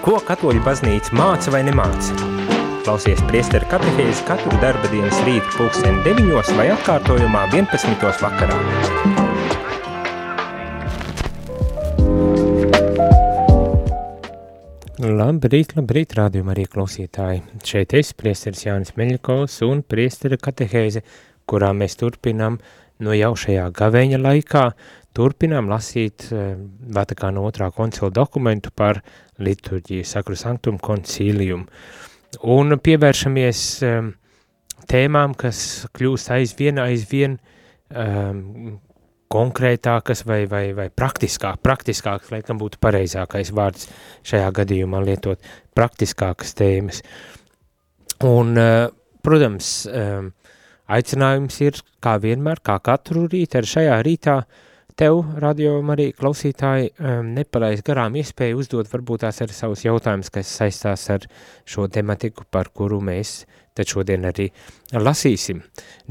Ko katoļu baznīca māca vai nemāca? Klausies priesteru katehēzi katru darba dienas rītu pulksteni 9 vai atkārtojumā 11. vakarā. Labrīt, labrīt, rādījumā arī klausītāji. Šeit es, priesteris Jānis Meļakovs un priestera katehēze, kurā mēs turpinām no jau šajā gavēņa laikā turpinām lasīt uh, Vatikāna otrā koncila dokumentu par liturģiju, Sacru Sanctum Concilium. Un pievēršamies um, tēmām, kas kļūst aizvien, aizvien um, konkrētākas vai, vai, vai praktiskāk, praktiskākas, laikam būtu pareizākais vārds šajā gadījumā lietot, praktiskākas tēmas. Un, uh, protams, um, aicinājums ir, kā vienmēr, kā katru rītu, ar šajā rītā uh, tev, radio arī klausītāji, um, nepalaist garām iespēju uzdot varbūt tās arī savus jautājumus, kas saistās ar šo tematiku, par kuru mēs tad šodien arī lasīsim.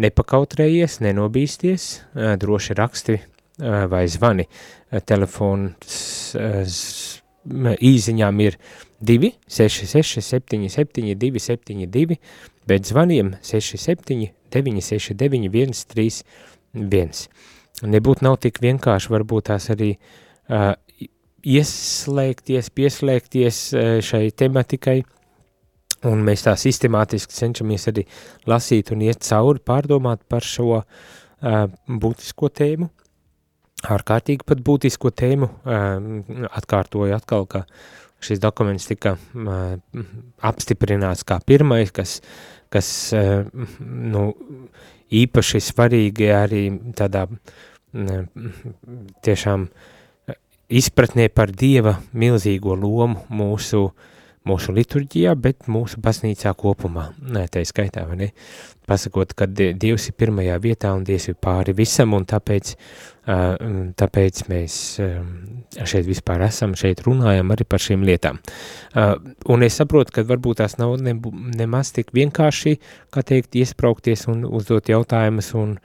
Nepakautrējies, nenobīsties, uh, droši raksti uh, vai zvani. Uh, telefons īziņām ir 2 66 77 272, bet zvaniem 67 969 131 nebūtu nav tik vienkārši varbūt tās arī uh, ieslēgties, pieslēgties uh, šai tematikai, un mēs tā sistemātiski cenšamies arī lasīt un iet cauri, pārdomāt par šo uh, būtisko tēmu, ārkārtīgi pat būtisko tēmu, uh, atkārtoju atkal, ka šis dokuments tika uh, apstiprināts kā pirmais, kas, kas uh, nu, īpaši svarīgi arī tādā tiešām izpratnē par Dieva milzīgo lomu mūsu, mūsu liturģijā, bet mūsu baznīcā kopumā. Nē, tā ir skaitā, vai ne? Pasakot, ka Dievs ir pirmajā vietā un Dievs ir pāri visam, un tāpēc, tāpēc mēs šeit vispār esam, šeit runājam arī par šīm lietām. Un es saprotu, ka varbūt tās nav ne, nemaz tik vienkārši, kā teikt, iespraukties un uzdot jautājumus un,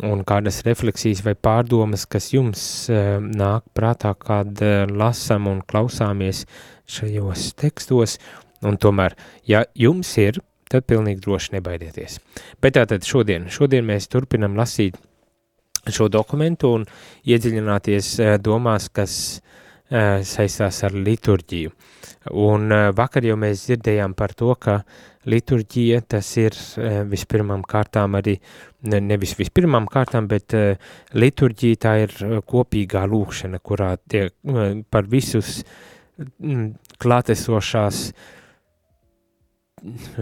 un kādas refleksijas vai pārdomas, kas jums uh, nāk prātā, kad uh, lasam un klausāmies šajos tekstos, un tomēr, ja jums ir, tad pilnīgi droši nebaidieties. Bet tātad šodien, šodien mēs turpinam lasīt šo dokumentu un iedziļināties uh, domās, kas uh, saistās ar liturģiju. Un uh, vakar jau mēs dzirdējām par to, ka liturģija tas ir uh, vispirmām kārtām arī ne, nevis vispirmām kārtām, bet uh, liturģija tā ir uh, kopīgā lūkšana, kurā tiek uh, par visus mm, klātesošās,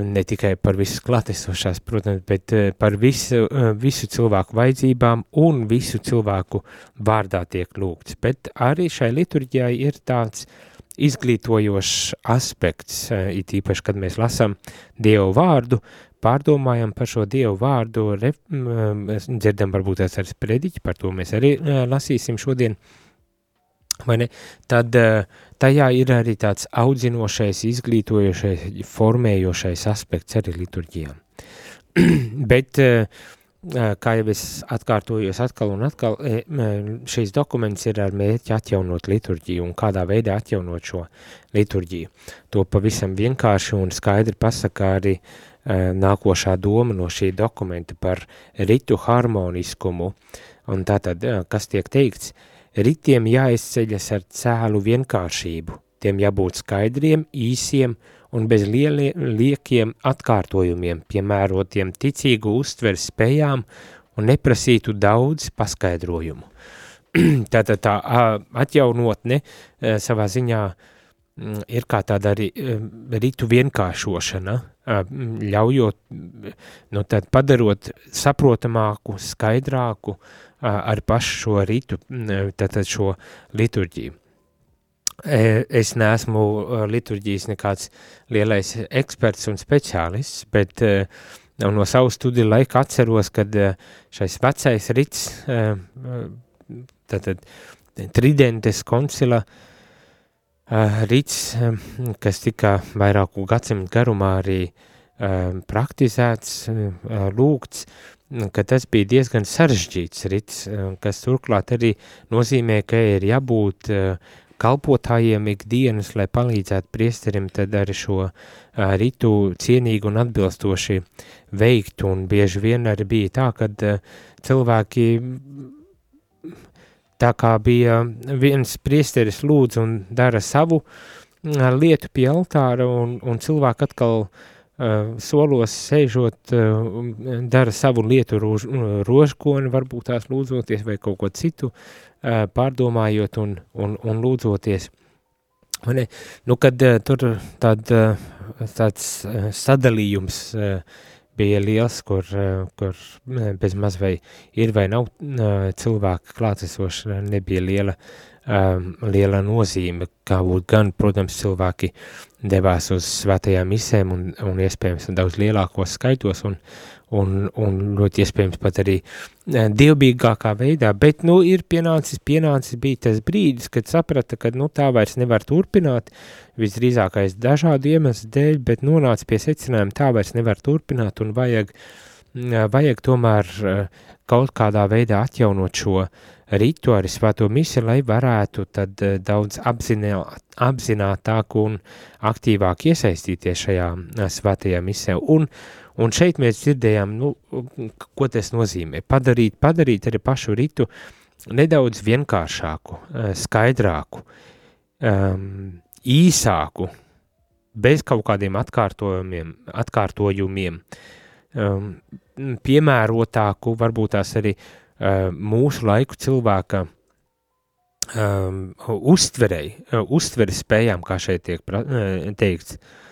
ne tikai par visas klātesošās, protams, bet par visu, visu cilvēku vajadzībām un visu cilvēku vārdā tiek lūgts. Bet arī šai liturģijai ir tāds izglītojošs aspekts, it īpaši, kad mēs lasām Dievu vārdu, pārdomājam par šo Dievu vārdu, ref, dzirdam varbūt tās ar sprediķi, par to mēs arī lasīsim šodien, vai ne, tad tajā ir arī tāds audzinošais, izglītojošais, formējošais aspekts arī liturģijām. Bet, kā jau es atkārtojos atkal un atkal, šīs dokuments ir ar mērķi atjaunot liturģiju un kādā veidā atjaunot šo liturģiju. To pavisam vienkārši un skaidri pasaka arī uh, nākošā doma no šī dokumenta par ritu harmoniskumu, un tātad, eh, kas tiek teikts, ritiem jāizceļas ar cēlu vienkāršību, tiem jābūt skaidriem, īsiem un bez lielie, liekiem atkārtojumiem, piemērotiem ticīgu uztveres spējām un neprasītu daudz paskaidrojumu. Tātad tā atjaunotne eh, savā ziņā mm, ir kā tāda arī ritu vienkāršošana, ļaujot, nu tad padarot saprotamāku, skaidrāku ar pašu šo ritu, tātad šo liturģiju. Es neesmu liturģijas nekāds lielais eksperts un speciālists, bet no savu studiju laika atceros, kad šais vecais rits, tātad Tridentes koncila, uh, rīts, kas tika vairāku gadsimtu garumā arī uh, praktizēts, lūgts, ka tas bija diezgan sarežģīts rits, uh, kas turklāt arī nozīmē, ka ir jābūt kalpotājiem ikdienas, lai palīdzētu priesterim, tad arī šo ritu cienīgi un atbilstoši veikt, un bieži vien arī bija tā, uh, cilvēki tā kā bija viens priesteris lūdz un dara savu uh, lietu pie altāra, un, un cilvēki atkal uh, solos sēžot, uh, dara savu lietu rož, rožkoni, varbūt tās lūdzoties vai kaut ko citu, pārdomājot un, un, un lūdzoties. Ne, nu, kad tur tād, tāds sadalījums bija liels, kur, kur bez maz vai ir vai nav cilvēku klātesoši, nebija liela, liela nozīme, būtu gan, protams, cilvēki devās uz svētajām misēm un, un iespējams daudz lielākos skaitos un, un, un ļoti iespējams pat arī eh, dievbīgākā veidā, bet, nu, ir pienācis, pienācis bija tas brīdis, kad saprata, ka, nu, tā vairs nevar turpināt, visdrīzākais dažādu iemeslu dēļ, bet nonāca pie secinājuma, tā vairs nevar turpināt un vajag, mm, vajag tomēr eh, kaut kādā veidā atjaunot šo ritu ar svēto misi, lai varētu tad eh, daudz apzināt, apzinātāk un aktīvāk iesaistīties šajā svētajā misē. Un, Un šeit mēs dzirdējām, nu, ko tas nozīmē. Padarīt, padarīt arī pašu ritu nedaudz vienkāršāku, eh, skaidrāku, um, īsāku, bez kaut kādiem atkārtojumiem, atkārtojumiem um, piemērotāku, varbūt tās arī uh, mūsu laiku cilvēka um, uztverei, uh, uztveres spējām, kā šeit tiek pra, uh, teikts, uh,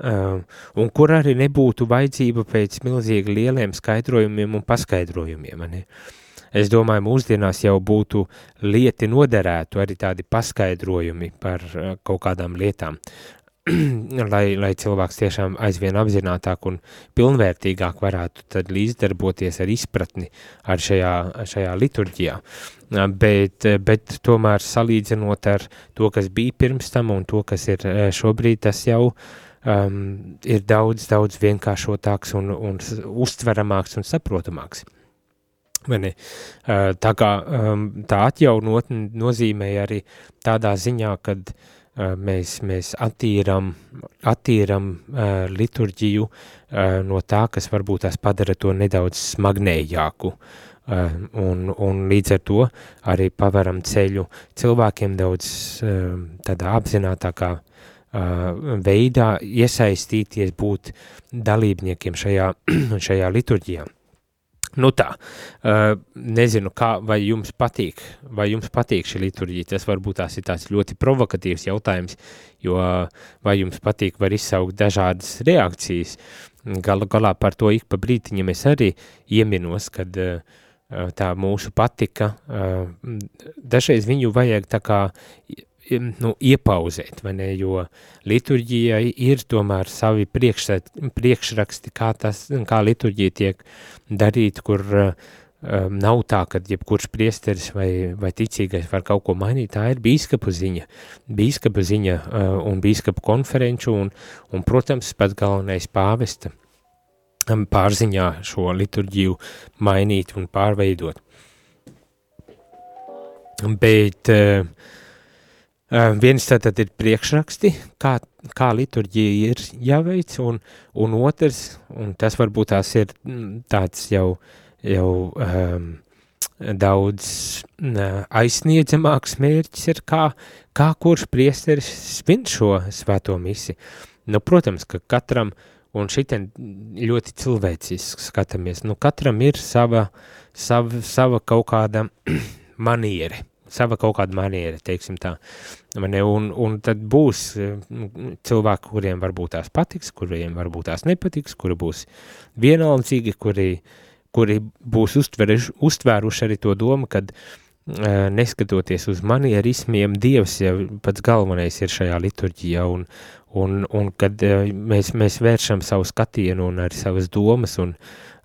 un kur arī nebūtu vajadzība pēc milzīgi lieliem skaidrojumiem un paskaidrojumiem. Ne? Es domāju, mūsdienās jau būtu lieti noderētu arī tādi paskaidrojumi par uh, kaut kādām lietām, lai, lai cilvēks tiešām aizvien apzinātāk un pilnvērtīgāk varētu tad līdzdarboties ar izpratni ar šajā, šajā liturģijā. Uh, bet, bet tomēr salīdzinot ar to, kas bija pirms tam un to, kas ir uh, šobrīd, tas jau uh, um, ir daudz, daudz vienkāršotāks un, un uztveramāks un saprotamāks. Mani, uh, tā kā um, tā atjaunotne nozīmē arī tādā ziņā, kad uh, mēs, mēs attīram, attīram uh, liturģiju uh, no tā, kas varbūt tās padara to nedaudz smagnējāku. Uh, un, un līdz ar to arī paveram ceļu cilvēkiem daudz uh, tādā apzinātākā veidā iesaistīties, būt dalībniekiem šajā, šajā liturģijā. Nu tā, nezinu, kā, vai jums patīk, vai jums patīk šī liturģija, tas varbūt tās ir tāds ļoti provokatīvs jautājums, jo vai jums patīk var izsaukt dažādas reakcijas, gala galā par to ik pa brītiņam es arī ieminos, kad tā mūsu patika, dažreiz viņu vajag tā kā nu, iepauzēt, vai ne, jo liturģijai ir tomēr savi priekšraksti, kā, tas, kā liturģija tiek darīta, kur um, nav tā, ka jebkurš priesteris vai, vai ticīgais var kaut ko mainīt, tā ir bīskapu ziņa, bīskapu ziņa uh, un bīskapu konferenču un, un, protams, pats galvenais pāvesta um, pārziņā šo liturģiju mainīt un pārveidot. Bet Uh, viens tātad ir priekšraksti, kā, kā liturģija ir jāveic, un, un otrs, un tas varbūt tās ir mm, tāds jau, jau um, daudz uh, aizsniedzamāks mērķis ir, kā, kā kurš priesteris svin šo svēto misi. Nu, protams, ka katram, un šitien ļoti cilvēciski skatāmies, nu, katram ir sava, sava, sava kaut kāda maniere, sava kaut kāda maniera, teiksim tā. Ne, un, un tad būs eh, cilvēki, kuriem varbūt tās patiks, kuriem varbūt tās nepatiks, kuri būs vienaldzīgi, kuri, kuri būs uztveruši, uztvēruši arī to domu, kad uh, neskatoties uz manierismiem, Dievs jau pats galvenais ir šajā liturģijā, un, un, un kad uh, mēs, mēs vēršam savu skatienu un arī savas domas un,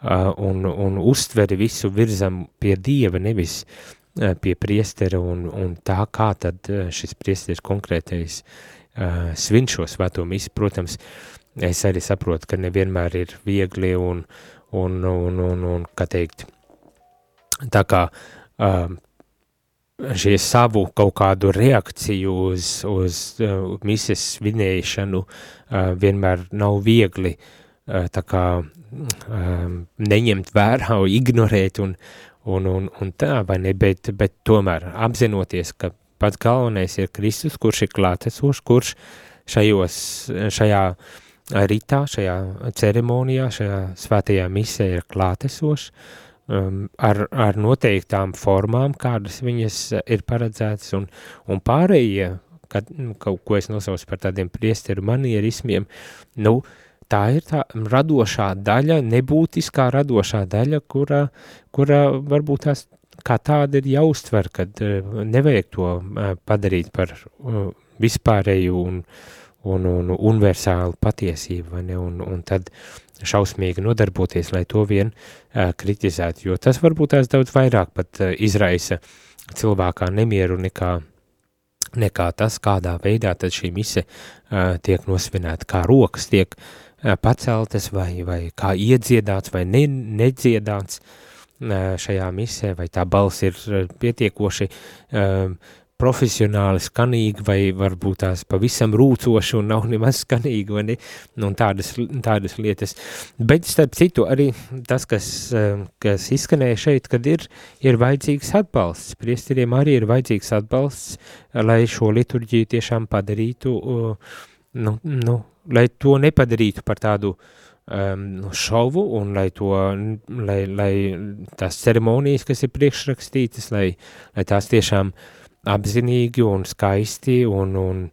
un, un uztveri visu virzam pie Dieva, nevis Eh, pie priestera un, un tā, kā tad eh, šis priesteris konkrētais uh, svin šo svēto misi. Protams, es arī saprotu, ka nevienmēr ir viegli un, un, un, un, un kā teikt, tā kā uh, šie savu kaut kādu reakciju uz, uz uh, mises svinēšanu uh, vienmēr nav viegli uh, tā kā um, neņemt vērā, ignorēt un, un, un, un tā, vai ne, bet, bet tomēr apzinoties, ka pats galvenais ir Kristus, kurš ir klātesošs, kurš šajos, šajā ritā, šajā ceremonijā, šajā svētajā misē ir klātesošs, um, ar, ar noteiktām formām, kādas viņas ir paredzētas, un, un pārējie, kad, nu, kaut ko es nosaucu par tādiem priesteru manierismiem, nu, tā ir tā radošā daļa, nebūtiskā radošā daļa, kura, kura varbūt tās kā tāda ir jāuztver, kad uh, nevajag to uh, padarīt par uh, vispārēju un, un, un universālu patiesību, ne? Un, un tad šausmīgi nodarboties, lai to vien kritizētu, jo tas varbūt tās daudz vairāk pat izraisa cilvēkā nemieru nekā, nekā tas, kādā veidā tad šī mise uh, tiek nosvinēta, kā rokas tiek uh, paceltas vai, vai kā iedziedāts vai ne, nedziedāts šajā misē, vai tā balss ir pietiekoši uh, profesionāli skanīgi vai varbūt tās pavisam rūcoši un nav nemaz skanīgi, vai ne, nu, un tādas, tādas lietas. Bet, starp citu, arī tas, kas, kas izskanēja šeit, kad ir, ir vajadzīgs atbalsts, priesteriem arī ir vajadzīgs atbalsts, lai šo liturģiju tiešām padarītu, nu, nu, lai to nepadarītu par tādu um, šovu un lai to, lai, lai tās ceremonijas, kas ir priekšrakstītas, lai, lai tās tiešām apzinīgi un skaisti un, un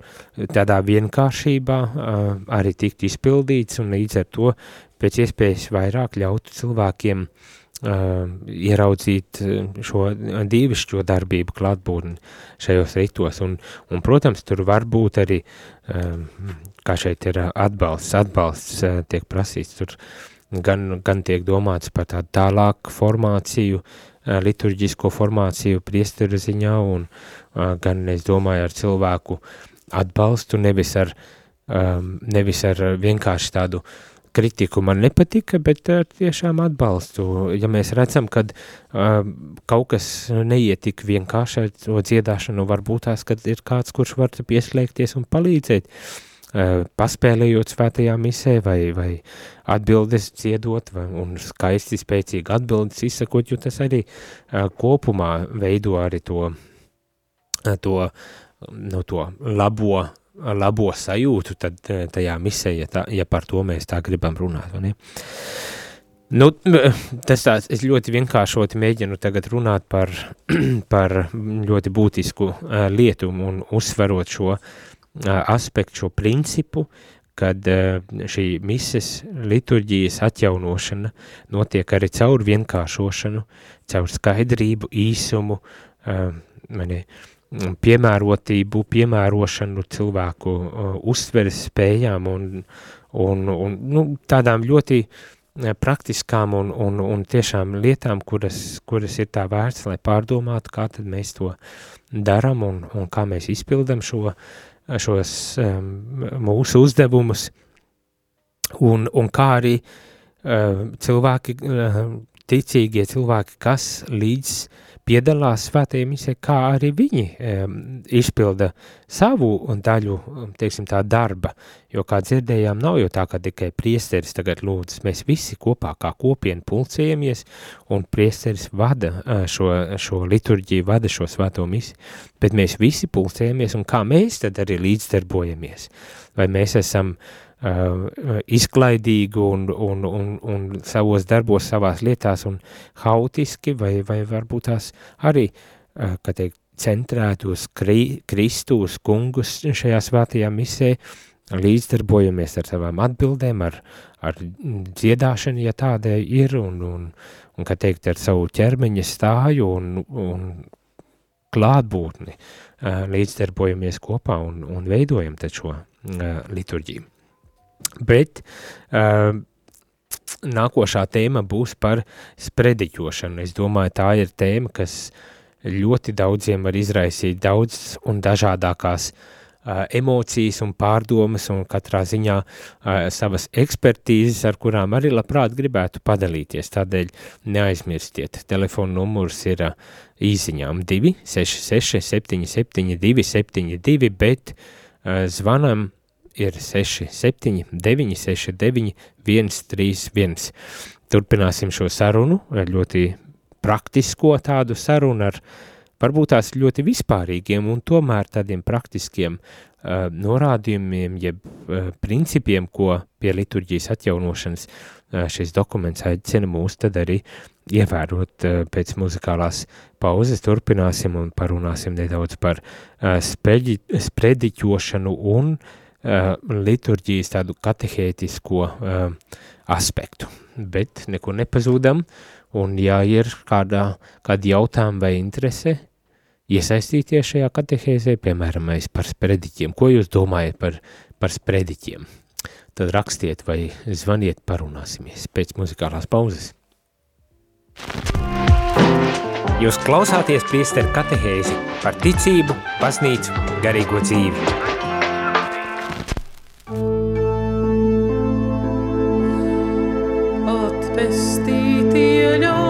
tādā vienkāršībā uh, arī tikt izpildīts un līdz ar to pēc iespējas vairāk ļautu cilvēkiem uh, ieraudzīt šo dīvišķo darbību klātbūtni šajos ritos. Un, un, protams, tur var būt arī, uh, kā šeit ir atbalsts, atbalsts uh, tiek prasīts, tur gan, gan tiek domāts par tādu tālāku formāciju, liturģisko formāciju priesteru ziņā un, uh, gan es domāju ar cilvēku atbalstu, nevis ar, um, nevis ar vienkārši tādu kritiku man nepatika, bet ar tiešām atbalstu. Ja mēs redzam, ka um, kaut kas neiet tik vienkārši ar to dziedāšanu, varbūt tās, kad ir kāds, kurš var pieslēgties un palīdzēt, uh, paspēlējot svētajā misē vai, vai atbildes dziedot vai, un skaisti spēcīgi atbildes izsakot, jo tas arī uh, kopumā veido arī to to, nu, to labo, labo sajūtu tad eh, tajā misē, ja, tā, ja par to mēs tā gribam runāt. Nu, tas tāds, es ļoti vienkāršoti mēģinu tagad runāt par, par ļoti būtisku uh, lietu un uzsverot šo uh, aspektu, šo principu, kad uh, šī mises liturģijas atjaunošana notiek arī caur vienkāršošanu, caur skaidrību, īsumu, uh, mani, uh, piemērotību, piemērošanu cilvēku uh, uztveres spējām un, un, un nu, tādām ļoti uh, praktiskām un, un, un tiešām lietām, kuras, kuras ir tā vērts, lai pārdomātu, kā tad mēs to daram un, un kā mēs izpildam šo, šos um, mūsu uzdevumus. Un, un kā arī uh, cilvēki, uh, ticīgie cilvēki, kas līdz uh, piedalās svētajā misē, kā arī viņi um, izpilda savu daļu, teiksim tā, darba, jo, kā dzirdējām, nav jau tā, ka tikai priesteris tagad lūdz, mēs visi kopā kā kopieni pulcējamies, un priesteris vada šo, šo liturģiju, vada šo svēto misi, bet mēs visi pulcējamies, un kā mēs tad arī līdzdarbojamies, vai mēs esam uh, uh, izklaidīgi un, un, un, un savos darbos, savās lietās un hautiski, vai, vai varbūt tās arī, uh, kā teikt, centrētos kri, Kristus kungus šajā svētajā misē, līdzdarbojamies ar savām atbildēm, ar, ar dziedāšanu, ja tādai ir, un, un, un kā teikt, ar savu ķermeņa stāju un, un klātbūtni uh, līdzdarbojamies kopā un, un veidojam šo uh, liturģiju. Bet uh, nākošā tēma būs par sprediķošanu. Es domāju, tā ir tēma, kas ļoti daudziem var izraisīt daudz un dažādākās emocijas un pārdomas un katrā ziņā savas ekspertīzes, ar kurām arī labprāt gribētu padalīties. Tādēļ neaizmirstiet, telefona numurs ir īziņām 2 66 77 272, bet zvanam ir 67 969 131. Turpināsim šo sarunu, ļoti praktisko tādu sarunu ar varbūt tās ļoti vispārīgiem un tomēr tādiem praktiskiem uh, norādījumiem, jeb uh, principiem, ko pie liturģijas atjaunošanas uh, šis dokuments aicina mūs tad arī ievērot uh, pēc muzikālās pauzes. Turpināsim un parunāsim nedaudz par uh, spreģi, sprediķošanu un uh, liturģijas tādu katehētisko uh, aspektu. Bet neko nepazūdam, un ja ir kādā, kādi jautājumi vai interese, iesaistīties šajā katehēzē, piemēram, par sprediķiem. Ko jūs domājat par, par sprediķiem? Tad rakstiet vai zvaniet, parunāsimies pēc muzikālās pauzes. Jūs klausāties priesteru katehēzi par ticību, baznīcu, garīgo dzīvi. you know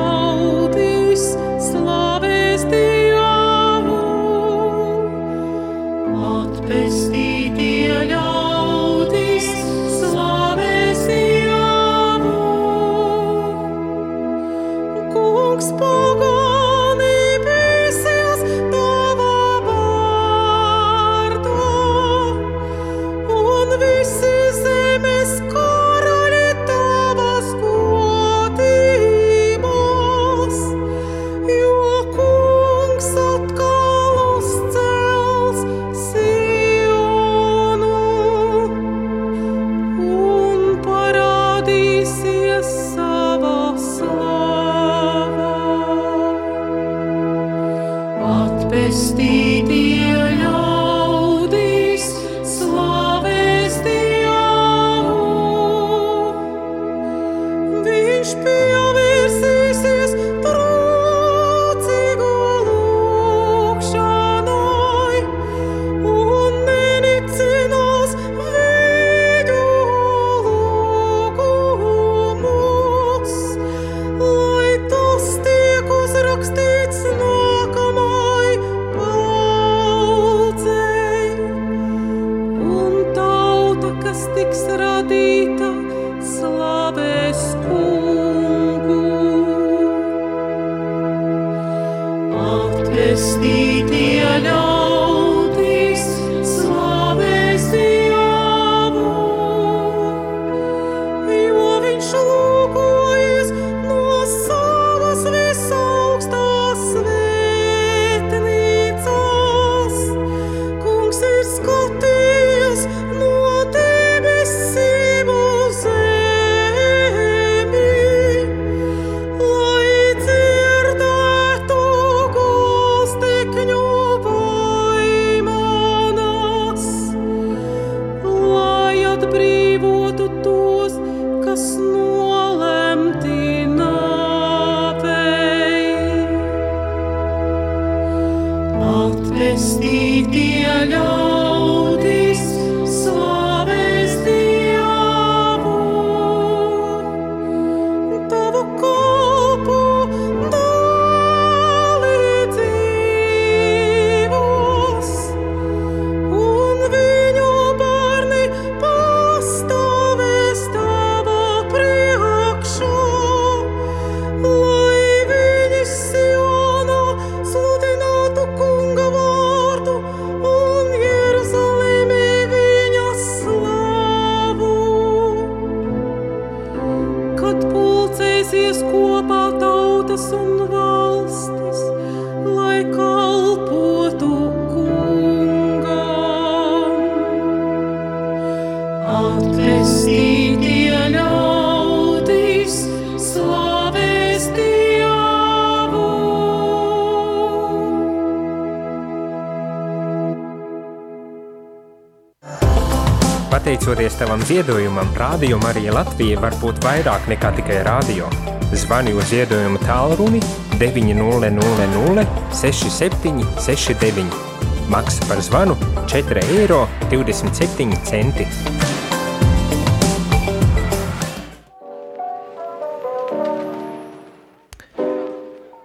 Pateicoties tavam ziedojumam, Rādio Marija Latvija var būt vairāk nekā tikai rādio. Zvani uz ziedojumu tālruni 900 67 69 Maksa par zvanu 4 eiro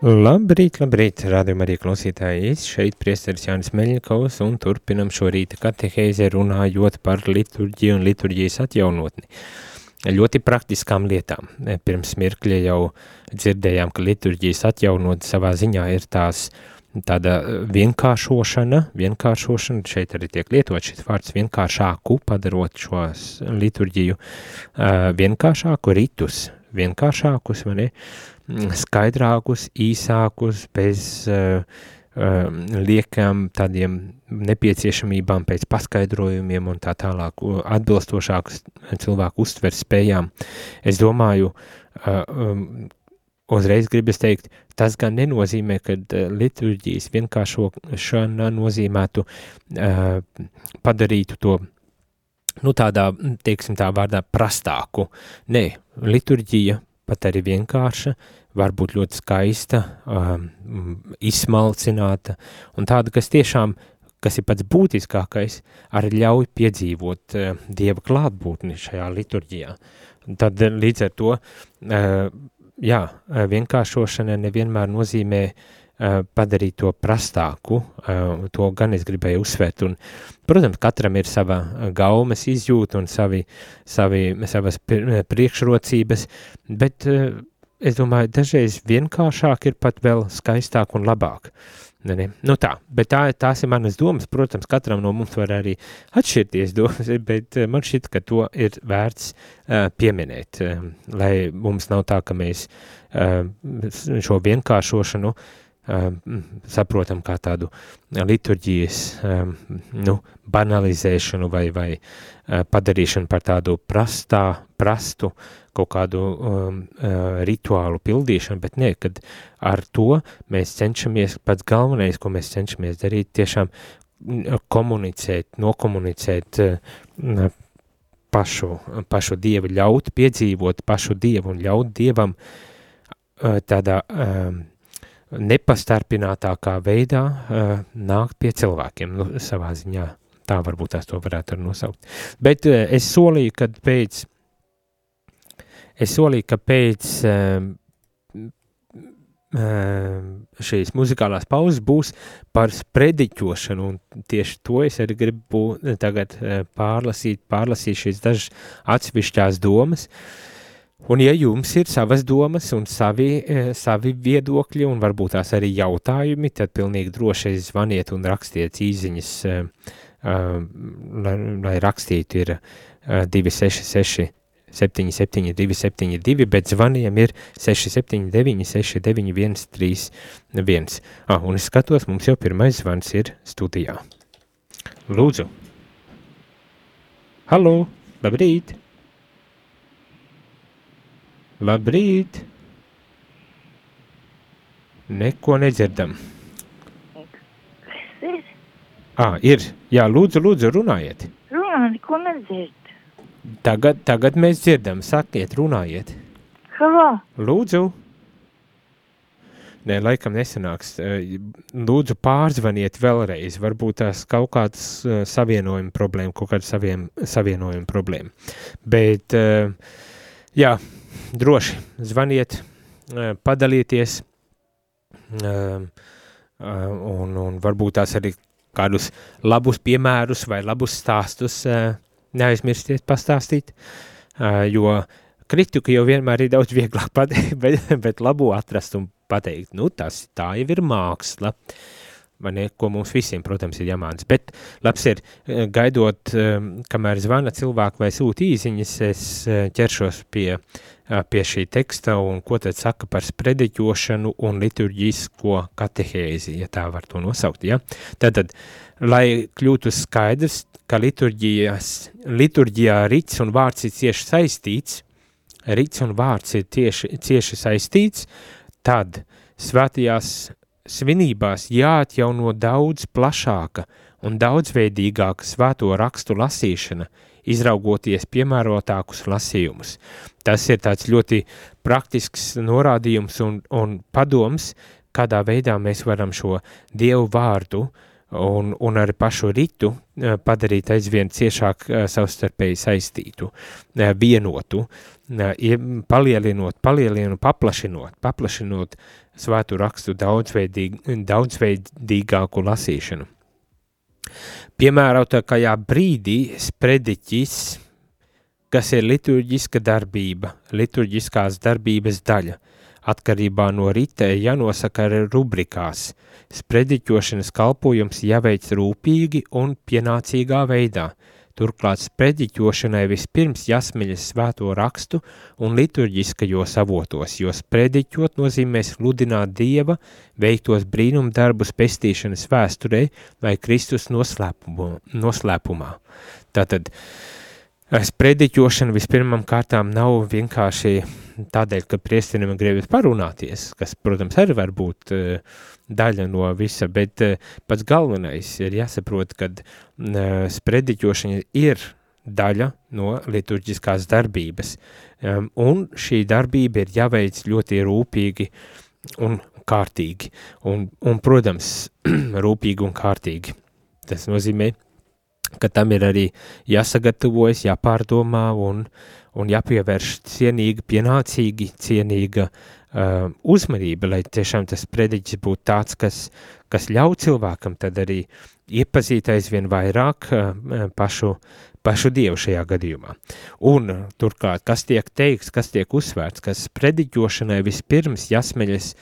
Labrīt, labrīt, rādījumā arī klausītāji. Es šeit priesteris Jānis Meļņakovs un turpinam šo rīta katehēzi runājot par liturģiju un liturģijas atjaunotni. Ļoti praktiskām lietām. Pirms mirkļa jau dzirdējām, ka liturģijas atjaunot savā ziņā ir tās tāda vienkāršošana, vienkāršošana, šeit arī tiek lietot šis vārds vienkāršāku, padarot šo liturģiju uh, vienkāršāku, ritus vienkāršākus, vai ne? Mm, skaidrākus, īsākus, bez uh, uh, liekam tādiem nepieciešamībām pēc paskaidrojumiem un tā tālāk atbilstošākus cilvēku uztver spējām. Es domāju, uh, um, uzreiz gribas teikt, tas gan nenozīmē, ka liturģijas vienkāršošana nozīmētu uh, padarītu to nu tādā, teiksim tā vārdā, prastāku. Nē, liturģija pat arī vienkārša, var būt ļoti skaista, um, izsmalcināta un tāda, kas tiešām, kas ir pats būtiskākais, arī ļauj piedzīvot uh, Dieva klātbūtni šajā liturģijā. Tad līdz ar to, uh, jā, vienkāršošana nevienmēr nozīmē uh, padarīt to prastāku, uh, to gan es gribēju uzsvērt, un, protams, katram ir sava gaumes izjūta un savi, savi, savas priekšrocības, bet es domāju, dažreiz vienkāršāk ir pat vēl skaistāk un labāk. Ne, ne. Nu tā, bet tā, tās ir manas domas, protams, katram no mums var arī atšķirties domas, bet man šķiet, ka to ir vērts uh, pieminēt, uh, lai mums nav tā, ka mēs uh, šo vienkāršošanu uh, saprotam kā tādu liturģijas um, nu, banalizēšanu vai, vai uh, padarīšanu par tādu prastā, prastu kaut kādu um, rituālu pildīšanu, bet ne, kad ar to mēs cenšamies, pats galvenais, ko mēs cenšamies darīt, tiešām komunicēt, nokomunicēt uh, pašu, pašu Dievu, ļaut piedzīvot pašu Dievu un ļaut Dievam tādā um, nepastarpinātākā veidā uh, nākt pie cilvēkiem, nu, savā ziņā. Tā varbūt tās to varētu arī nosaukt. Bet uh, es solīju, ka pēc, es solīju, ka pēc uh, šīs muzikālās pauzes būs par sprediķošanu, un tieši to es arī gribu tagad pārlasīt, pārlasīt šīs dažas atsevišķās domas, uh, Un ja jums ir savas domas un savi, eh, savi viedokļi un varbūt tās arī jautājumi, tad pilnīgi droši zvaniet un rakstiet īziņas, eh, eh, lai, lai rakstītu ir 266 77 272, bet zvaniem ir 679 691 31. Ah, un es skatos, mums jau pirmais zvans ir studijā. Lūdzu. Halo, labrīt! Labrīt! Neko nedzirdam. Kas ir? Ah, ir. Jā, lūdzu, lūdzu, runājiet. Runā, neko nedzird. Tagad, tagad mēs dzirdam. Sakiet, runājiet. Halo! Lūdzu! Nē, laikam nesanāks. Lūdzu, pārzvaniet vēlreiz. Varbūt tās kaut kādas savienojuma problēma, kaut kāda saviem, savienojuma problēma. Bet, jā, droši. Zvaniet, padalieties, un, un varbūt tās arī kādus labus piemērus vai labus stāstus neaizmirstiet pastāstīt, jo kritiku jau vienmēr ir daudz vieglāk pateikt, bet, bet labu atrast un pateikt, nu tas tā jau ir māksla, vai ne, ko mums visiem, protams, ir jāmānas. Bet labs ir, gaidot, kamēr zvana cilvēku vai sūta īziņas, es ķeršos pie pie šī teksta un ko tad saka par sprediķošanu un liturģisko katehēzi, ja tā var to nosaukt, ja? Tātad, lai kļūtu skaidrs, ka liturģijā rits un vārds ir cieši saistīts, rits un vārds ir tieši, cieši saistīts, tad svētajās svinībās jāatjauno daudz plašāka un daudzveidīgāka svēto rakstu lasīšana, izraugoties piemērotākus lasījumus. Tas ir tāds ļoti praktisks norādījums un, un padoms, kādā veidā mēs varam šo Dievu vārdu un, un arī pašu ritu padarīt aizvien ciešāk savstarpēji saistītu, vienotu, palielinot, palielinot, paplašinot, paplašinot svētu rakstu daudzveidīg, daudzveidīgāku lasīšanu. Piemērotākajā brīdī sprediķis, kas ir liturģiska darbība, liturģiskās darbības daļa, atkarībā no rita jānosaka arī rubrikās. Sprediķošanas kalpojums jāveic rūpīgi un pienācīgā veidā – Turklāt sprediķošanai vispirms jāsmeļas svēto rakstu un liturģiskajos avotos, jo sprediķot nozīmē sludināt Dieva veiktos brīnum darbus pestīšanas vēsturē vai Kristus noslēpumā. Tātad, sprediķošana vispirmam kārtām nav vienkārši tādēļ, ka priesterim gribas parunāties, kas, protams, arī var būt uh, daļa no visa, bet uh, pats galvenais ir jāsaprot, ka uh, sprediķošana ir daļa no liturģiskās darbības, un šī darbība ir jāveic ļoti rūpīgi un kārtīgi, un, un protams, rūpīgi un kārtīgi. Tas nozīmē, ka tam ir arī jāsagatavojas, jāpārdomā un, un jāpievērš cienīgi, pienācīgi, cienīga uh, uzmanība, lai tiešām tas prediķis būtu tāds, kas, kas ļauj cilvēkam tad arī iepazīt aizvien vairāk uh, pašu, pašu Dievu šajā gadījumā. Un turklāt, kas tiek teikts, kas tiek uzsvērts, kas prediķošanai vispirms jāsmeļas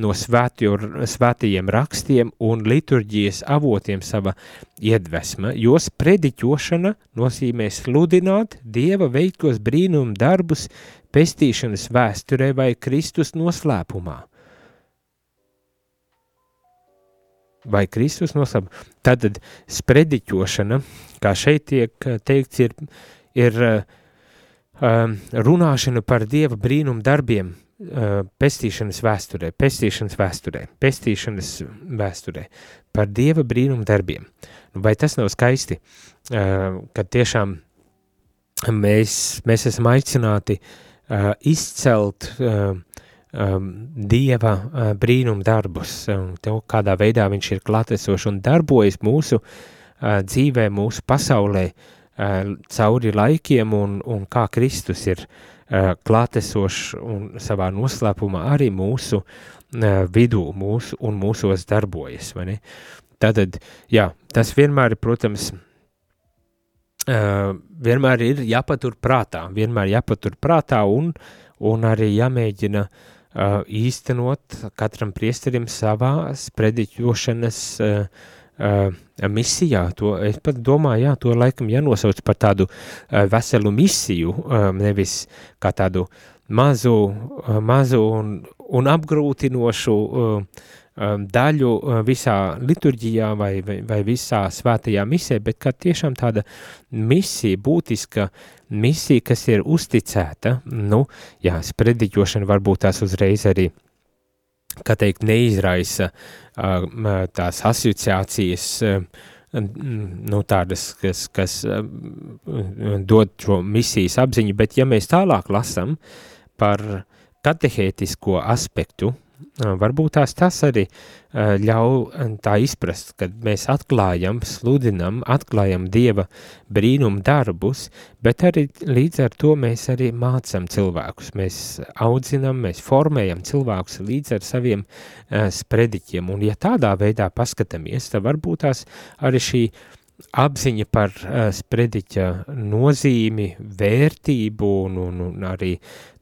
no svētjo, svētajiem rakstiem un liturģijas avotiem sava iedvesma, jo prediķošana nozīmē sludināt Dieva veiktos brīnumu darbus pestīšanas vēsturē vai Kristus noslēpumā. Vai Kristus noslēpumā. Tātad sprediķošana, kā šeit tiek teikts, ir, ir um, runāšana par Dieva brīnumu darbiem uh, pestīšanas vēsturē, pestīšanas vēsturē, pestīšanas vēsturē, par Dieva brīnumu darbiem. Nu, vai tas nav skaisti, uh, kad tiešām mēs, mēs esam aicināti uh, izcelt uh, um, Dieva brīnum darbus, un to, kādā veidā viņš ir klatesošs un darbojas mūsu dzīvē, mūsu pasaulē, cauri laikiem, un, un kā Kristus ir klātesošs un savā noslēpumā arī mūsu vidū, mūsu un mūsos darbojas? Tātad, jā, tas vienmēr ir, protams, uh, vienmēr ir jāpatur prātā, vienmēr jāpatur prātā un, un arī jāmēģina uh, īstenot katram priesterim savā sprediķošanas uh, uh, misijā. To, es pat domāju, jā, to laikam jānosauc par tādu uh, veselu misiju, uh, nevis kā tādu mazu, uh, mazu un, un apgrūtinošu uh, daļu uh, visā liturģijā vai, vai, vai visā svētajā misē, bet kā tiešām tāda misija, būtiska misija, kas ir uzticēta, nu, jā, sprediķošana varbūt tās uzreiz arī, kā teikt, neizraisa uh, tās asociācijas, uh, nu, tādas, kas, kas dod šo misijas apziņu, bet ja mēs tālāk lasam par katehētisko aspektu, Varbūt tās tas arī ļauj tā izprast, kad mēs atklājam, sludinam, atklājam Dieva brīnumu darbus, bet arī līdz ar to mēs arī mācam cilvēkus, mēs audzinam, mēs formējam cilvēkus līdz ar saviem uh, sprediķiem, un ja tādā veidā paskatāmies, tad varbūt tās arī šī apziņa par uh, sprediķa nozīmi, vērtību un, un, un arī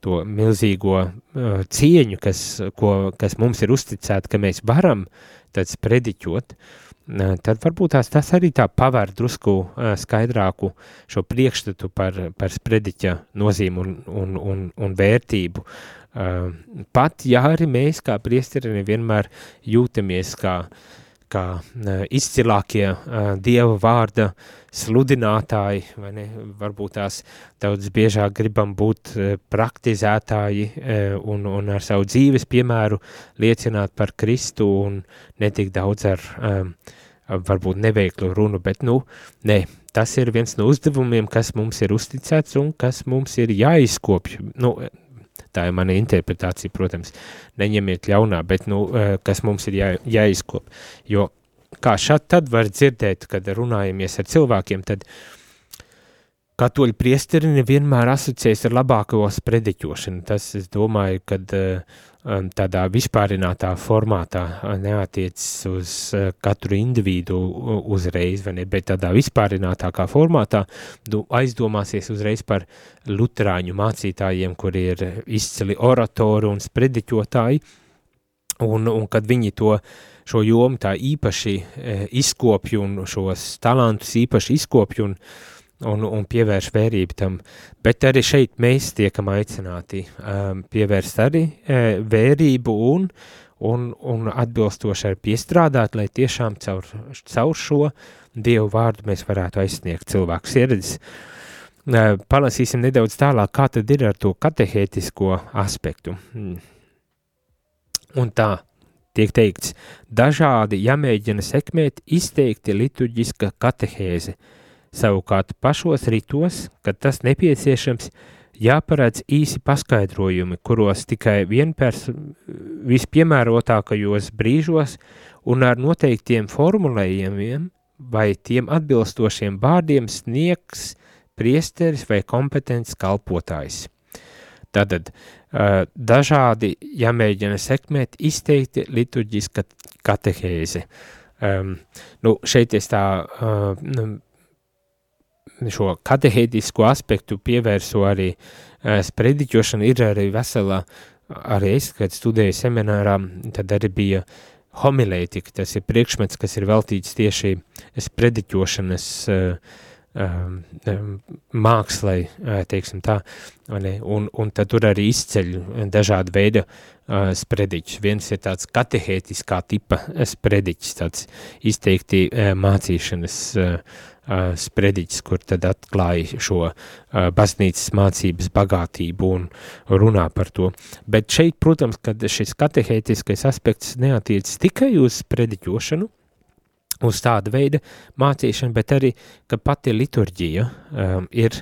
to milzīgo uh, cieņu, kas, ko, kas mums ir uzticēta, ka mēs varam tad sprediķot, uh, tad varbūt tās tas arī tā pavēr drusku uh, skaidrāku šo priekšstatu par, par sprediķa nozīmu un, un, un, un vērtību. Uh, pat, ja arī mēs kā priesteri nevienmēr jūtamies kā uh, kā uh, izcilākie uh, Dieva vārda sludinātāji, vai ne, varbūt tās daudz biežāk gribam būt uh, praktizētāji un, un ar savu dzīves piemēru liecināt par Kristu un netik daudz ar varbūt neveiklu runu, bet, nu, ne, tas ir viens no uzdevumiem, kas mums ir uzticēts un kas mums ir jāizkopj. Nu, Tā ir mana interpretācija, protams, neņemiet ļaunā, bet, nu, eh, kas mums ir jā, jāizkop. Jo kā šad tad var dzirdēt, kad runājamies ar cilvēkiem, tad katoļu priesteri nevienmēr asociēs ar labāko sprediķošanu. Tas, es domāju, kad uh, tādā vispārinātā formātā neatiecas uz katru individu uzreiz, ne, bet tādā vispārinātākā formātā du, aizdomāsies uzreiz par luterāņu mācītājiem, kuri ir izcili oratori un sprediķotāji, un, un kad viņi to šo jomu tā īpaši izkopju un šos talantus īpaši izkopju un uh, un, un pievērš vērību tam, bet arī šeit mēs tiekam aicināti um, pievērst arī uh, vērību un, un, un atbilstoši arī piestrādāt, lai tiešām caur, caur šo Dievu vārdu mēs varētu aizsniegt cilvēku sirds. Uh, palasīsim nedaudz tālāk, kā tad ir ar to katehētisko aspektu. Mm. Un tā, tiek teikts, dažādi jāmēģina sekmēt izteikti liturģiska katehēze – Savukārt pašos ritos, kad tas nepieciešams, jāparedz īsi paskaidrojumi, kuros tikai vienpers vispiemērotākajos brīžos un ar noteiktiem formulējumiem vai tiem atbilstošiem vārdiem sniegs priesteris vai kompetents kalpotājs. Tātad dažādi jāmēģina sekmēt izteikti liturģiska katehēze. Um, nu, šeit es tā uh, šo katehētisko aspektu pievērsu arī uh, sprediķošana, ir arī vesela, arī es, kad studēju seminārā, tad arī bija homilētika, tas ir priekšmets, kas ir veltīts tieši sprediķošanas uh, mākslai, teiksim tā, un, un tad tur arī izceļ dažādi veidi sprediķus. Viens ir tāds katehētiskā tipa sprediķis, tāds izteikti mācīšanas uh, uh, sprediķis, kur tad atklāja šo uh, baznīcas mācības bagātību un runā par to. Bet šeit, protams, kad šis katehētiskais aspekts neatiec tikai uz sprediķošanu, uz tāda veida mācīšanu, bet arī, ka pati liturģija um, ir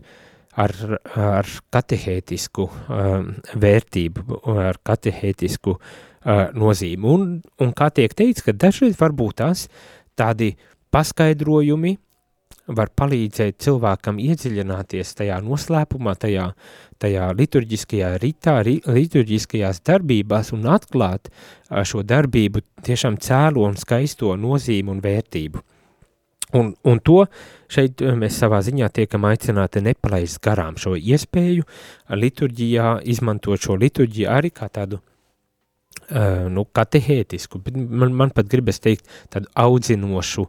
ar, ar katehētisku um, vērtību, ar katehētisku uh, nozīmi. Un, un kā tiek teikts, ka dažreiz varbūt tās tādi paskaidrojumi, var palīdzēt cilvēkam iedziļināties tajā noslēpumā, tajā, tajā liturģiskajā ritā, ri, liturģiskajās darbībās un atklāt šo darbību tiešām cēlo un skaisto nozīmu un vērtību. Un, un to šeit mēs savā ziņā tiekam aicināti nepalaist garām šo iespēju liturģijā, izmantot šo liturģiju arī kā tādu uh, nu, katehētisku, bet man, man pat gribas teikt tādu audzinošu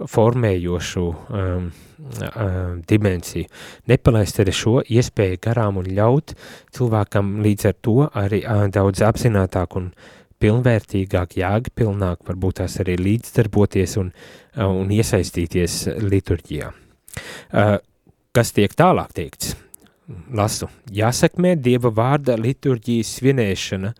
formējošu um, um, dimensiju. Nepalaist arī šo iespēju garām un ļaut cilvēkam līdz ar to arī uh, daudz apzinātāk un pilnvērtīgāk, jāgpilnāk, varbūt tās arī līdzdarboties un, uh, un iesaistīties liturģijā. Uh, kas tiek tālāk teikts? Lasu, jāsekmē Dieva vārda liturģijas svinēšana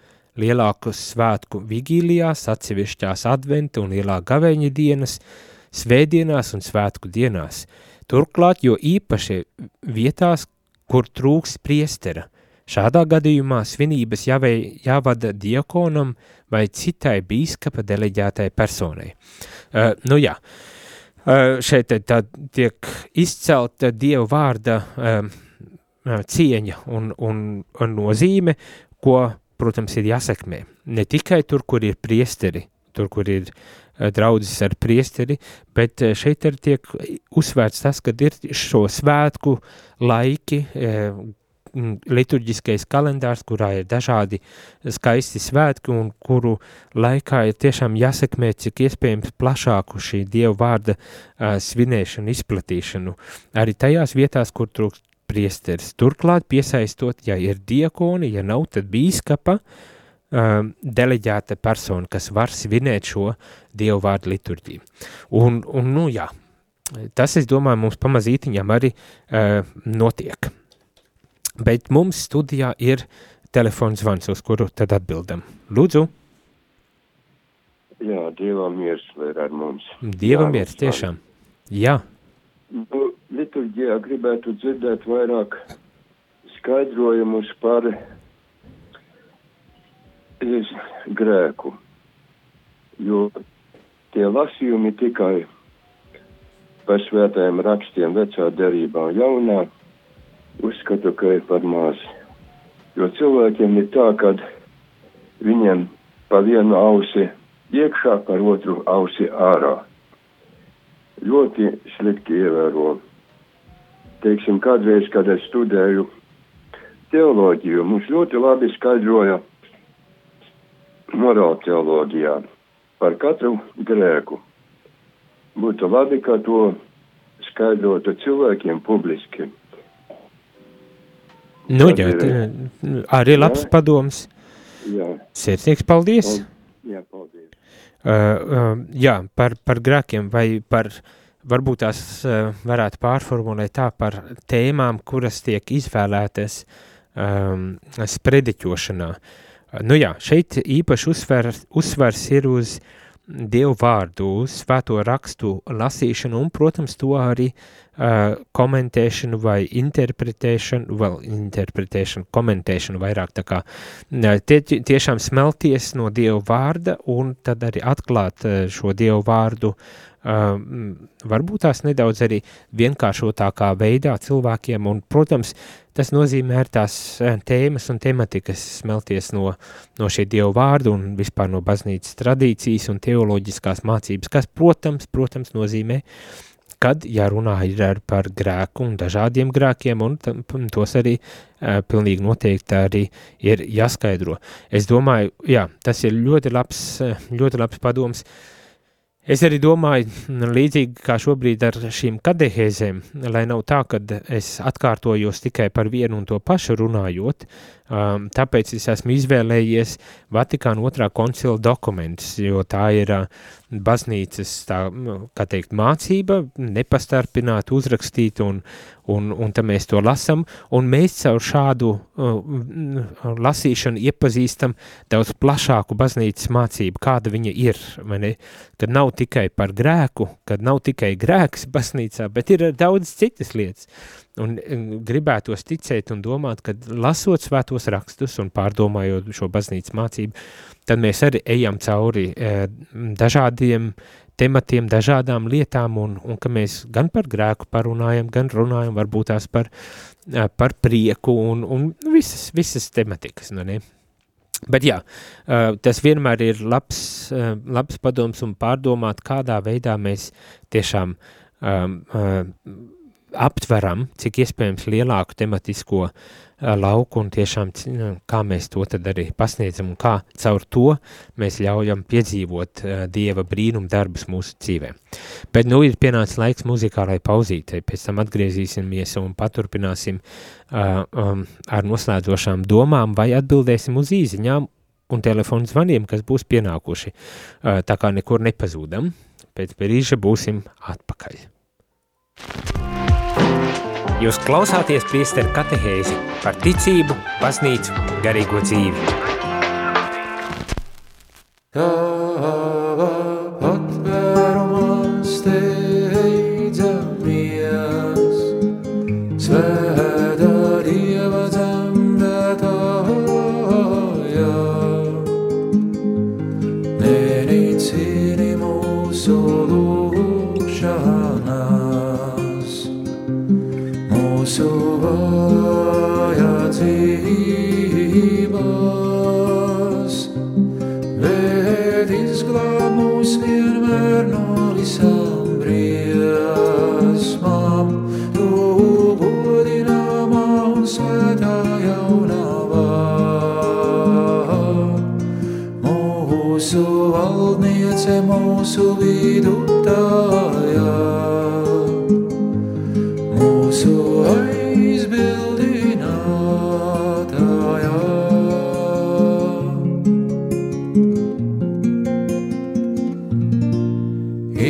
lielāku svētku vigīlijās, atsevišķās adventa un lielā gaveņa dienas, uh, svētdienās un svētku dienās. Turklāt, jo īpaši vietās, kur trūks priestera. Šādā gadījumā svinības jāvei, jāvada diakonam vai citai bīskapa deleģētai personai. Uh, nu jā, uh, šeit tā tiek izcelta Dieva vārda uh, cieņa un, un, un nozīme, ko, protams, ir jāsekmē. Ne tikai tur, kur ir priesteri, tur, kur ir Eh, draudzes ar priesteri, bet eh, šeit ir tiek uzsvērts tas, ka ir šo svētku laiki, eh, liturģiskais kalendārs, kurā ir dažādi skaisti svētki un kuru laikā ir tiešām jāsekmē cik iespējams plašāku šī Dieva vārda uh, svinēšanu, izplatīšanu, arī tajās vietās, kur trūkst priesteris. Turklāt piesaistot, ja ir diakoni, ja nav, tad bīskapa, uh, um, deleģēta persona, kas var svinēt šo dievu vārdu liturģiju. Un, un, nu jā, tas, es domāju, mums pamazītiņam arī uh, notiek. Bet mums studijā ir telefons zvans, uz kuru tad atbildam. Lūdzu! Jā, Dievam miers ir ar mums. Dievam miers, tiešām. Jā. Nu, liturģijā gribētu dzirdēt vairāk skaidrojumus par grēku. Jo tie lasījumi tikai par svētajiem rakstiem vecā derībā un jaunā, uzskatu, ka ir par maz. Jo cilvēkiem ir tā, ka viņiem pa vienu ausi iekšā, par otru ausi ārā. Ļoti slikti ievēro. Teiksim, kādreiz, kad es studēju teoloģiju, mums ļoti labi skaidroja morāla teoloģijā par katru grēku. Būtu labi, ka to skaidrotu cilvēkiem publiski. Nu, jā, ir- tā- arī labs Jā. padoms. Jā, Sirsnīgs paldies! jā paldies. Uh, uh, jā, par, par grēkiem vai par, varbūt tās uh, varētu pārformulēt tā par tēmām, kuras tiek izvēlētas um, sprediķošanā. Uh, nu jā, šeit īpaši uzsver, uzsvers ir uz Dievu vārdu, uz svēto rakstu lasīšanu un, protams, to arī uh, komentēšanu vai interpretēšanu, vēl interpretēšanu, komentēšanu vairāk tā kā tie, tiešām smelties no Dieva vārda un tad arī atklāt eh, šo Dieva vārdu, um, varbūt tās nedaudz arī vienkāršotākā veidā cilvēkiem, un, protams, tas nozīmē ar tās tēmas un tematikas smelties no, no šī Dieva vārda un vispār no baznīcas tradīcijas un teoloģiskās mācības, kas, protams, protams, nozīmē, kad jārunā ir ar par grēku un dažādiem grēkiem, un tam- tos arī uh, pilnīgi noteikti arī ir jāskaidro. Es domāju, jā, tas ir ļoti labs, ļoti labs padoms. Es arī domāju, līdzīgi kā šobrīd ar šīm katehēzēm, lai nav tā, ka es atkārtojos tikai par vienu un to pašu runājot, um, tāpēc es esmu izvēlējies Vatikāna otrā koncila dokumentus, jo tā ir uh, baznīcas, tā, nu, kā teikt, mācība, nepastarpināt, uzrakstīt, un, un, un tad mēs to lasam, un mēs caur šādu uh, mm, lasīšanu iepazīstam daudz plašāku baznīcas mācību, kāda viņa ir, vai ne? Kad nav tikai par grēku, kad nav tikai grēks baznīcā, bet ir daudz citas lietas. Un mm, gribētos ticēt un domāt, ka lasot svētos rakstus un pārdomājot šo baznīcas mācību, tad mēs arī ejam cauri e, dažādiem tematiem, dažādām lietām, un, un ka mēs gan par grēku parunājam, gan runājam varbūt tās par, e, par prieku un, un visas, visas tematikas, nu ne? Bet jā, eh, tas vienmēr ir labs, eh, labs padoms un pārdomāt, kādā veidā mēs tiešām um, uh, aptveram, cik iespējams lielāku tematisko lauku un tiešām kā mēs to tad arī pasniedzam un kā caur to mēs ļaujam piedzīvot Dieva brīnum darbus mūsu dzīvē. Bet nu ir pienācis laiks muzikālai pauzītei, pēc tam atgriezīsimies un paturpināsim uh, um, ar noslēdzošām domām vai atbildēsim uz īziņām un telefonu zvaniem, kas būs pienākuši. Uh, tā kā nekur nepazūdam, pēc brīža būsim atpakaļ. Jūs klausāties priesteru katehēzi par ticību, baznīcu, garīgo dzīvi. Tava patvērumā valdniece, mūsu vidutājā, mūsu aizbildinātājā.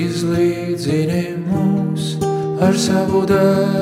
Izlīdzini mūs ar savu dēlu,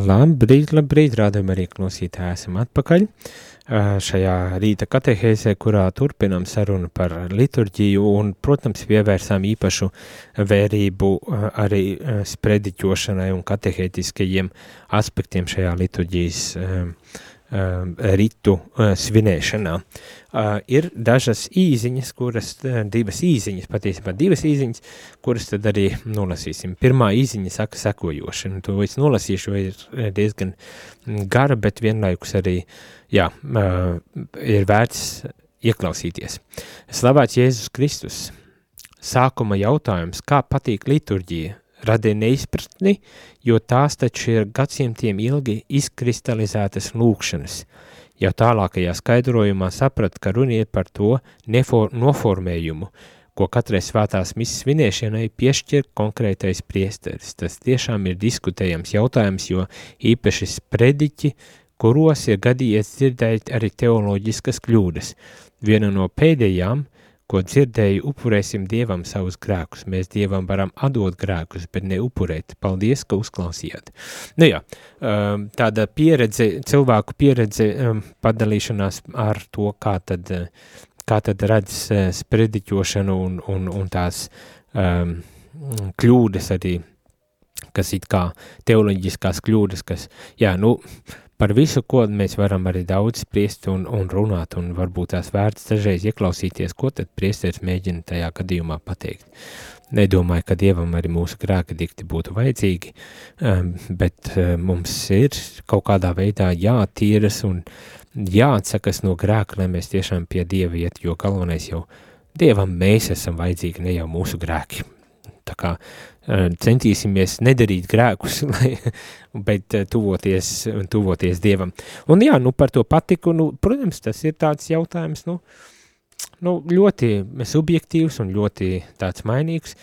Labrīt, labrīt, rādījumā arī klausītāji esam atpakaļ šajā rīta katehēzē, kurā turpinam sarunu par liturģiju un, protams, pievērsām īpašu vērību arī sprediķošanai un katehētiskajiem aspektiem šajā liturģijas ritu svinēšanā. Ir dažas īziņas, kuras, divas īziņas, patiesībā divas īziņas, kuras tad arī nolasīsim. Pirmā īziņa saka sekojoši, un to es nolasīšu, ir diezgan gara, bet vienlaikus arī, jā, ir vērts ieklausīties. Slavēts Jēzus Kristus. Sākuma jautājums, kā patīk liturģija, radīja neizpratni, jo tās taču ir gadsimtiem ilgi izkristalizētas lūkšanas. Jau tālākajā skaidrojumā saprat, ka runa ir par to nefor, noformējumu, ko katrai svētās misijas svinēšanai piešķir konkrētais priesteris. Tas tiešām ir diskutējams jautājums, jo īpaši sprediķi, kuros ir gadījies dzirdēt arī teoloģiskas kļūdas. Viena no pēdējām – ko dzirdēju, upurēsim Dievam savus grēkus. Mēs Dievam varam atdot grēkus, bet ne upurēt. Paldies, ka uzklausījāt. Nu jā, um, tāda pieredze, cilvēku pieredze um, padalīšanās ar to, kā tad, kā tad redz uh, sprediķošanu un, un, un tās um, kļūdas arī, kas it kā teoloģiskās kļūdas, kas, jā, nu, Par visu, ko mēs varam arī daudz spriest un, un runāt, un varbūt tās vērts dažreiz ieklausīties, ko tad priesteris mēģina tajā gadījumā pateikt. Nedomāju, ka Dievam arī mūsu grēka dikti būtu vajadzīgi, um, bet um, mums ir kaut kādā veidā jātīras un jāatsakas no grēka, lai mēs tiešām pie Dieva iet, jo galvenais jau Dievam mēs esam vajadzīgi, ne jau mūsu grēki. Tā kā centīsimies nedarīt grēkus, lai, bet tuvoties, tuvoties Dievam. Un jā, nu par to patiku, nu, protams, tas ir tāds jautājums, nu, nu ļoti subjektīvs un ļoti tāds mainīgs.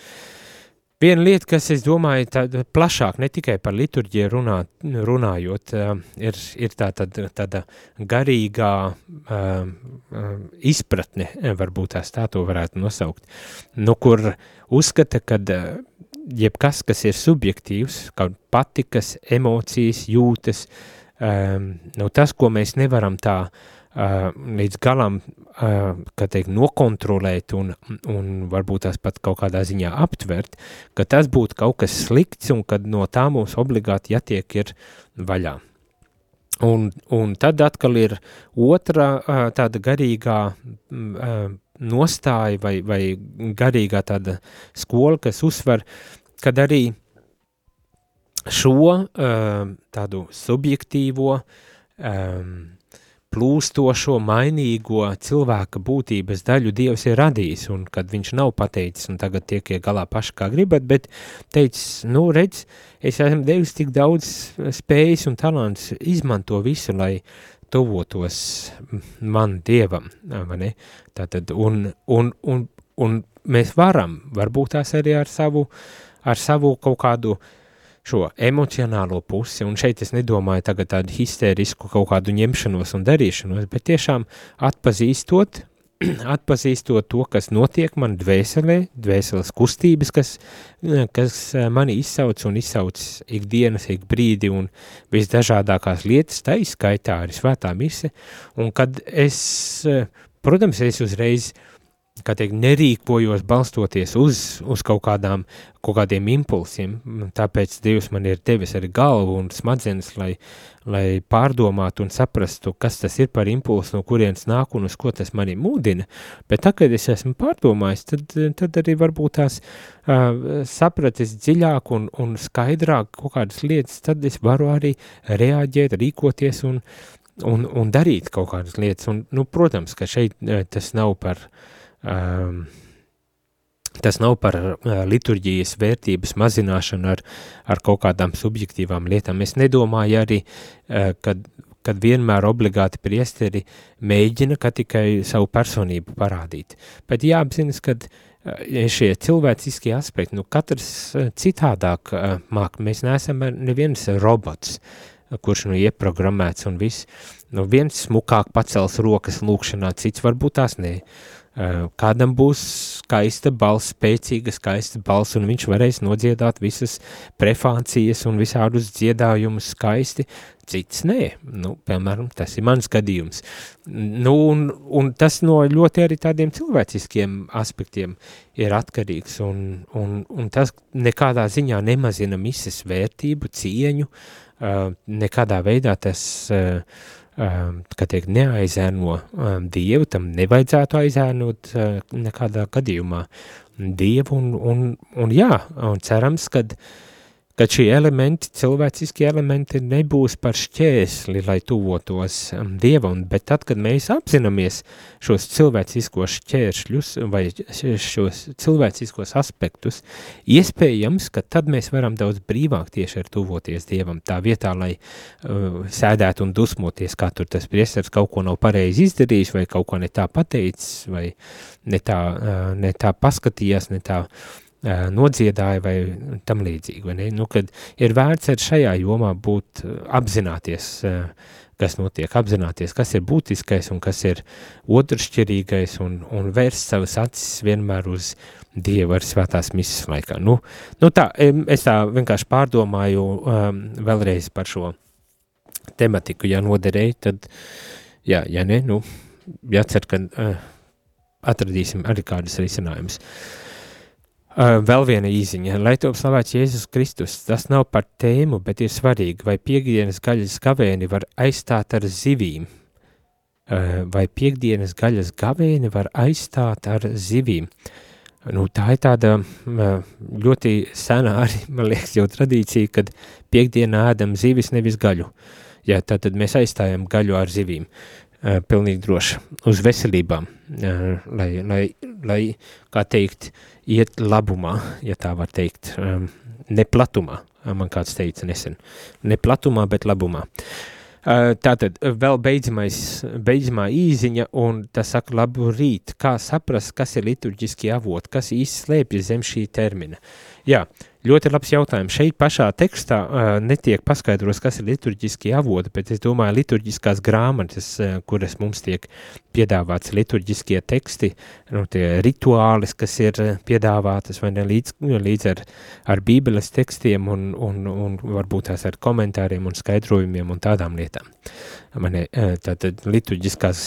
Viena lieta, kas, es domāju, tāda plašāk, ne tikai par liturģiju runāt, runājot, ir, ir tā tad, tāda garīgā uh, izpratne, varbūt tās tā to varētu nosaukt, nu, kur uzskata, ka jebkas, kas ir subjektīvs, kaut patikas, emocijas, jūtas, um, nu, tas, ko mēs nevaram tā uh, līdz galam, teikt, nokontrolēt un, un varbūt tās pat kaut kādā ziņā aptvert, ka tas būtu kaut kas slikts un kad no tā mums obligāti jātiek ir vaļā. Un, un tad atkal ir otra tāda garīgā nostāja vai, vai garīgā tāda skola, kas uzsver, kad arī šo tādu subjektīvo, um, plūstošo, mainīgo cilvēka būtības daļu Dievs ir radījis, un kad viņš nav pateicis, un tagad tiek galā paši kā gribat, bet teicis, nu redz, es esmu devis tik daudz spējas un talants, izmanto visu, lai tuvotos man Dievam, ne? Tātad, un, un, un, un mēs varam, varbūt tās arī ar savu, ar savu kaut kādu šo emocionālo pusi, un šeit es nedomāju tagad tādu histērisku kaut kādu ņemšanos un darīšanos, bet tiešām atpazīstot, atpazīstot to, kas notiek man dvēselē, dvēseles kustības, kas, kas mani izsauc un izsauc ikdienas, ik brīdi un visdažādākās lietas, tā izskaitā arī svētā mise, un kad es, protams, es uzreiz kā teikt, nerīkojos balstoties uz, uz kaut, kādām, kaut kādiem impulsiem, tāpēc Dievs man ir devis arī galvu un smadzenes, lai, lai pārdomātu un saprastu, kas tas ir par impulsu, no kurienes nāk un uz ko tas mani mūdina, bet tā, kad es esmu pārdomājis, tad, tad arī varbūt tās uh, sapratis dziļāk un, un skaidrāk kaut kādas lietas, tad es varu arī reaģēt, rīkoties un, un, un darīt kaut kādas lietas, un, nu, protams, ka šeit tas nav par uh, Um, tas nav par uh, liturģijas vērtības mazināšanu ar, ar kaut kādām subjektīvām lietām. Es nedomāju arī, uh, kad, kad vienmēr obligāti priesteri mēģina tikai savu personību parādīt. Bet jāapzinas, ka uh, šie cilvēciskie aspekti, nu katrs citādāk māk, mēs neesam neviens robots, kurš nu ieprogrammēts un viss, nu viens smukāk pacels rokas lūkšanā, cits varbūt tās ne, uh, Eh, kādam būs skaista balss, spēcīga skaista balss, un viņš varēs nodziedāt visas prefāncijas un visādus dziedājumus skaisti, cits nē, nu, piemēram, tas ir mans gadījums. Nu, un, un tas no ļoti arī tādiem cilvēciskiem aspektiem ir atkarīgs, un, un, un tas nekādā ziņā nemazina mises vērtību, cieņu, uh, nekādā veidā tas uh, kā teikt, neaizēno um, Dievu, tam nevajadzētu aizēnot uh, nekādā gadījumā. Dievu, un, un, un jā, un cerams, kad uh, ka šie elementi, cilvēciskie elementi nebūs par šķēsli, lai tuvotos um, Dievam, bet tad, kad mēs apzināmies šos cilvēciskos šķēršļus vai šos cilvēciskos aspektus, iespējams, ka tad mēs varam daudz brīvāk tieši ar tuvoties Dievam, tā vietā, lai uh, sēdētu un dusmoties, kā tur tas priestars kaut ko nav pareizi izdarījis, vai kaut ko ne tā pateicis, vai ne tā, uh, ne tā paskatījās, ne tā uh, nodziedāja vai tam līdzīgi, vai ne? Nu, kad ir vērts ar šajā jomā būt apzināties, kas notiek, apzināties, kas ir būtiskais un kas ir otršķirīgais un, un vērst savas acis vienmēr uz Dievu ar svētās misas laikā. Nu, nu tā, es tā vienkārši pārdomāju um, vēlreiz par šo tematiku, ja noderēja, tad, jā, ja ne, nu, jācer, ka uh, atradīsim arī kādas risinājumus. Uh, Uh, vēl viena īziņa. Lai to slavēts Jēzus Kristus, tas nav par tēmu, bet ir svarīgi, vai piekdienas gaļas gavēni var aizstāt ar zivīm. Uh, vai piekdienas gaļas gavēni var aizstāt ar zivīm. Nu, tā ir tāda uh, ļoti sena arī, man liekas, jau tradīcija, kad piekdienā ēdam zivis, nevis gaļu. Jā, tad, tad mēs aizstājam gaļu ar zivīm. Uh, pilnīgi droši. Uz veselībām, uh, lai, lai, lai, kā teikt, iet labumā, ja tā var teikt, um, ne platumā, man kāds teica nesen, ne platumā, bet labumā. Uh, tātad vēl beidzamais, beidzamā īziņa, un tas saka labu rīt, kā saprast, kas ir liturģiski avot, kas īsti slēpjas zem šī termina. Jā, Ļoti labs jautājums. Šeit pašā tekstā uh, netiek paskaidros, kas ir liturģiskie avoti, bet es domāju, liturģiskās grāmatas, uh, kuras mums tiek piedāvāts liturģiskie teksti, nu, tie rituālis, kas ir piedāvātas vai ne līdz, līdz ar, ar bībeles tekstiem un, un, un varbūt tās ar komentāriem un skaidrojumiem un tādām lietām. Mani, tātad liturģiskās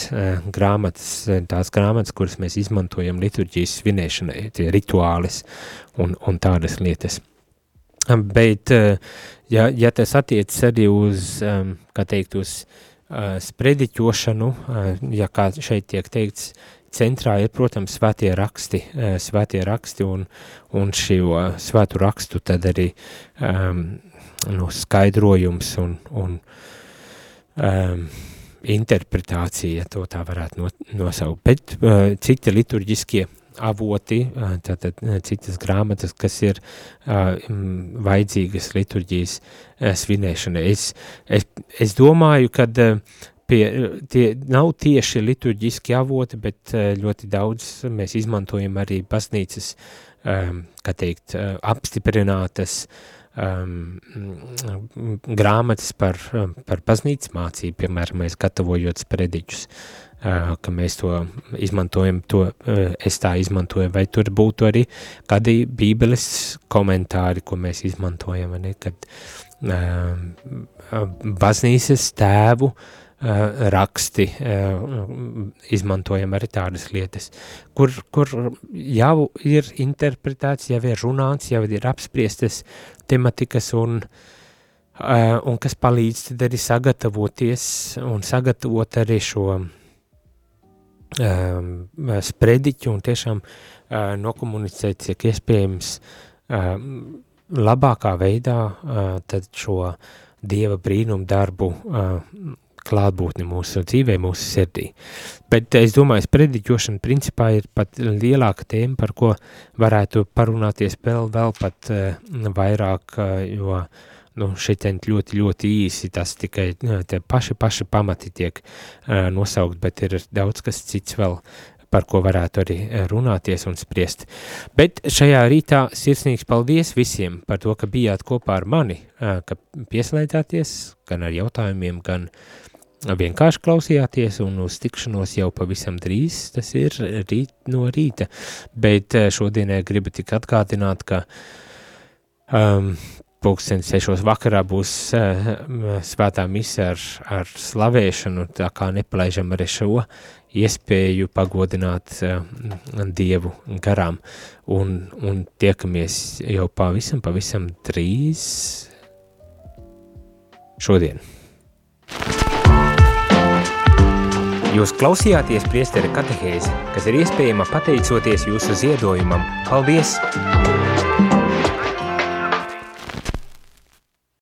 grāmatas, tās grāmatas, kuras mēs izmantojam liturģijas svinēšanai, tie rituālis un, un tādas lietas. Bet, ja, ja tas attiecas arī uz, kā teikt, uz sprediķošanu, ja kā šeit tiek teikts, centrā ir, protams, svētie raksti, svētie raksti un, un šo svētu rakstu tad arī um, nu, skaidrojums un, un um, interpretācija, to tā varētu no, nosaukt, bet uh, citi liturģiskie avoti, tātad citas grāmatas, kas ir vajadzīgas liturģijas svinēšanai. Es, es, es domāju, ka pie, tie nav tieši liturģiski avoti, bet ļoti daudz mēs izmantojam arī baznīcas, kā teikt, apstiprinātas um, grāmatas par, par baznīcas mācību, piemēram, mēs gatavojot sprediķus, ka mēs to izmantojam, to uh, es tā izmantoju, vai tur būtu arī kādi bībeles komentāri, ko mēs izmantojam, ne, kad uh, baznīcas tēvu raksti, izmantojam arī tādas lietas, kur, kur jau ir interpretēts, jau ir runāts, jau ir apspriestas tematikas un, un kas palīdz tad arī sagatavoties un sagatavot arī šo sprediķu un tiešām nokomunicēt, cik iespējams labākā veidā tad šo Dieva brīnumu darbu klātbūtni mūsu dzīvē, mūsu sirdī. Bet es domāju, sprediķošana principā ir pat lielāka tēma, par ko varētu parunāties vēl, vēl pat vairāk, jo nu, šeit ļoti, ļoti īsi tas tikai tie paši, paši pamati tiek nosaukt, bet ir daudz kas cits vēl par ko varētu arī runāties un spriest. Bet šajā rītā sirsnīgs paldies visiem par to, ka bijāt kopā ar mani, eh, ka pieslēdzāties gan ar jautājumiem, gan vienkārši klausījāties un uz tikšanos jau pavisam drīz, tas ir rīt no rīta, bet šodienai gribu tik atgādināt, ka um, pulksten sešos vakarā būs uh, svētā mise ar, ar slavēšanu, tā kā nepalaižam arī šo iespēju pagodināt uh, Dievu garām un, un tiekamies jau pavisam, pavisam drīz šodien. Jūs klausījāties priesteri katehēzi, kas ir iespējama pateicoties jūsu ziedojumam. Paldies!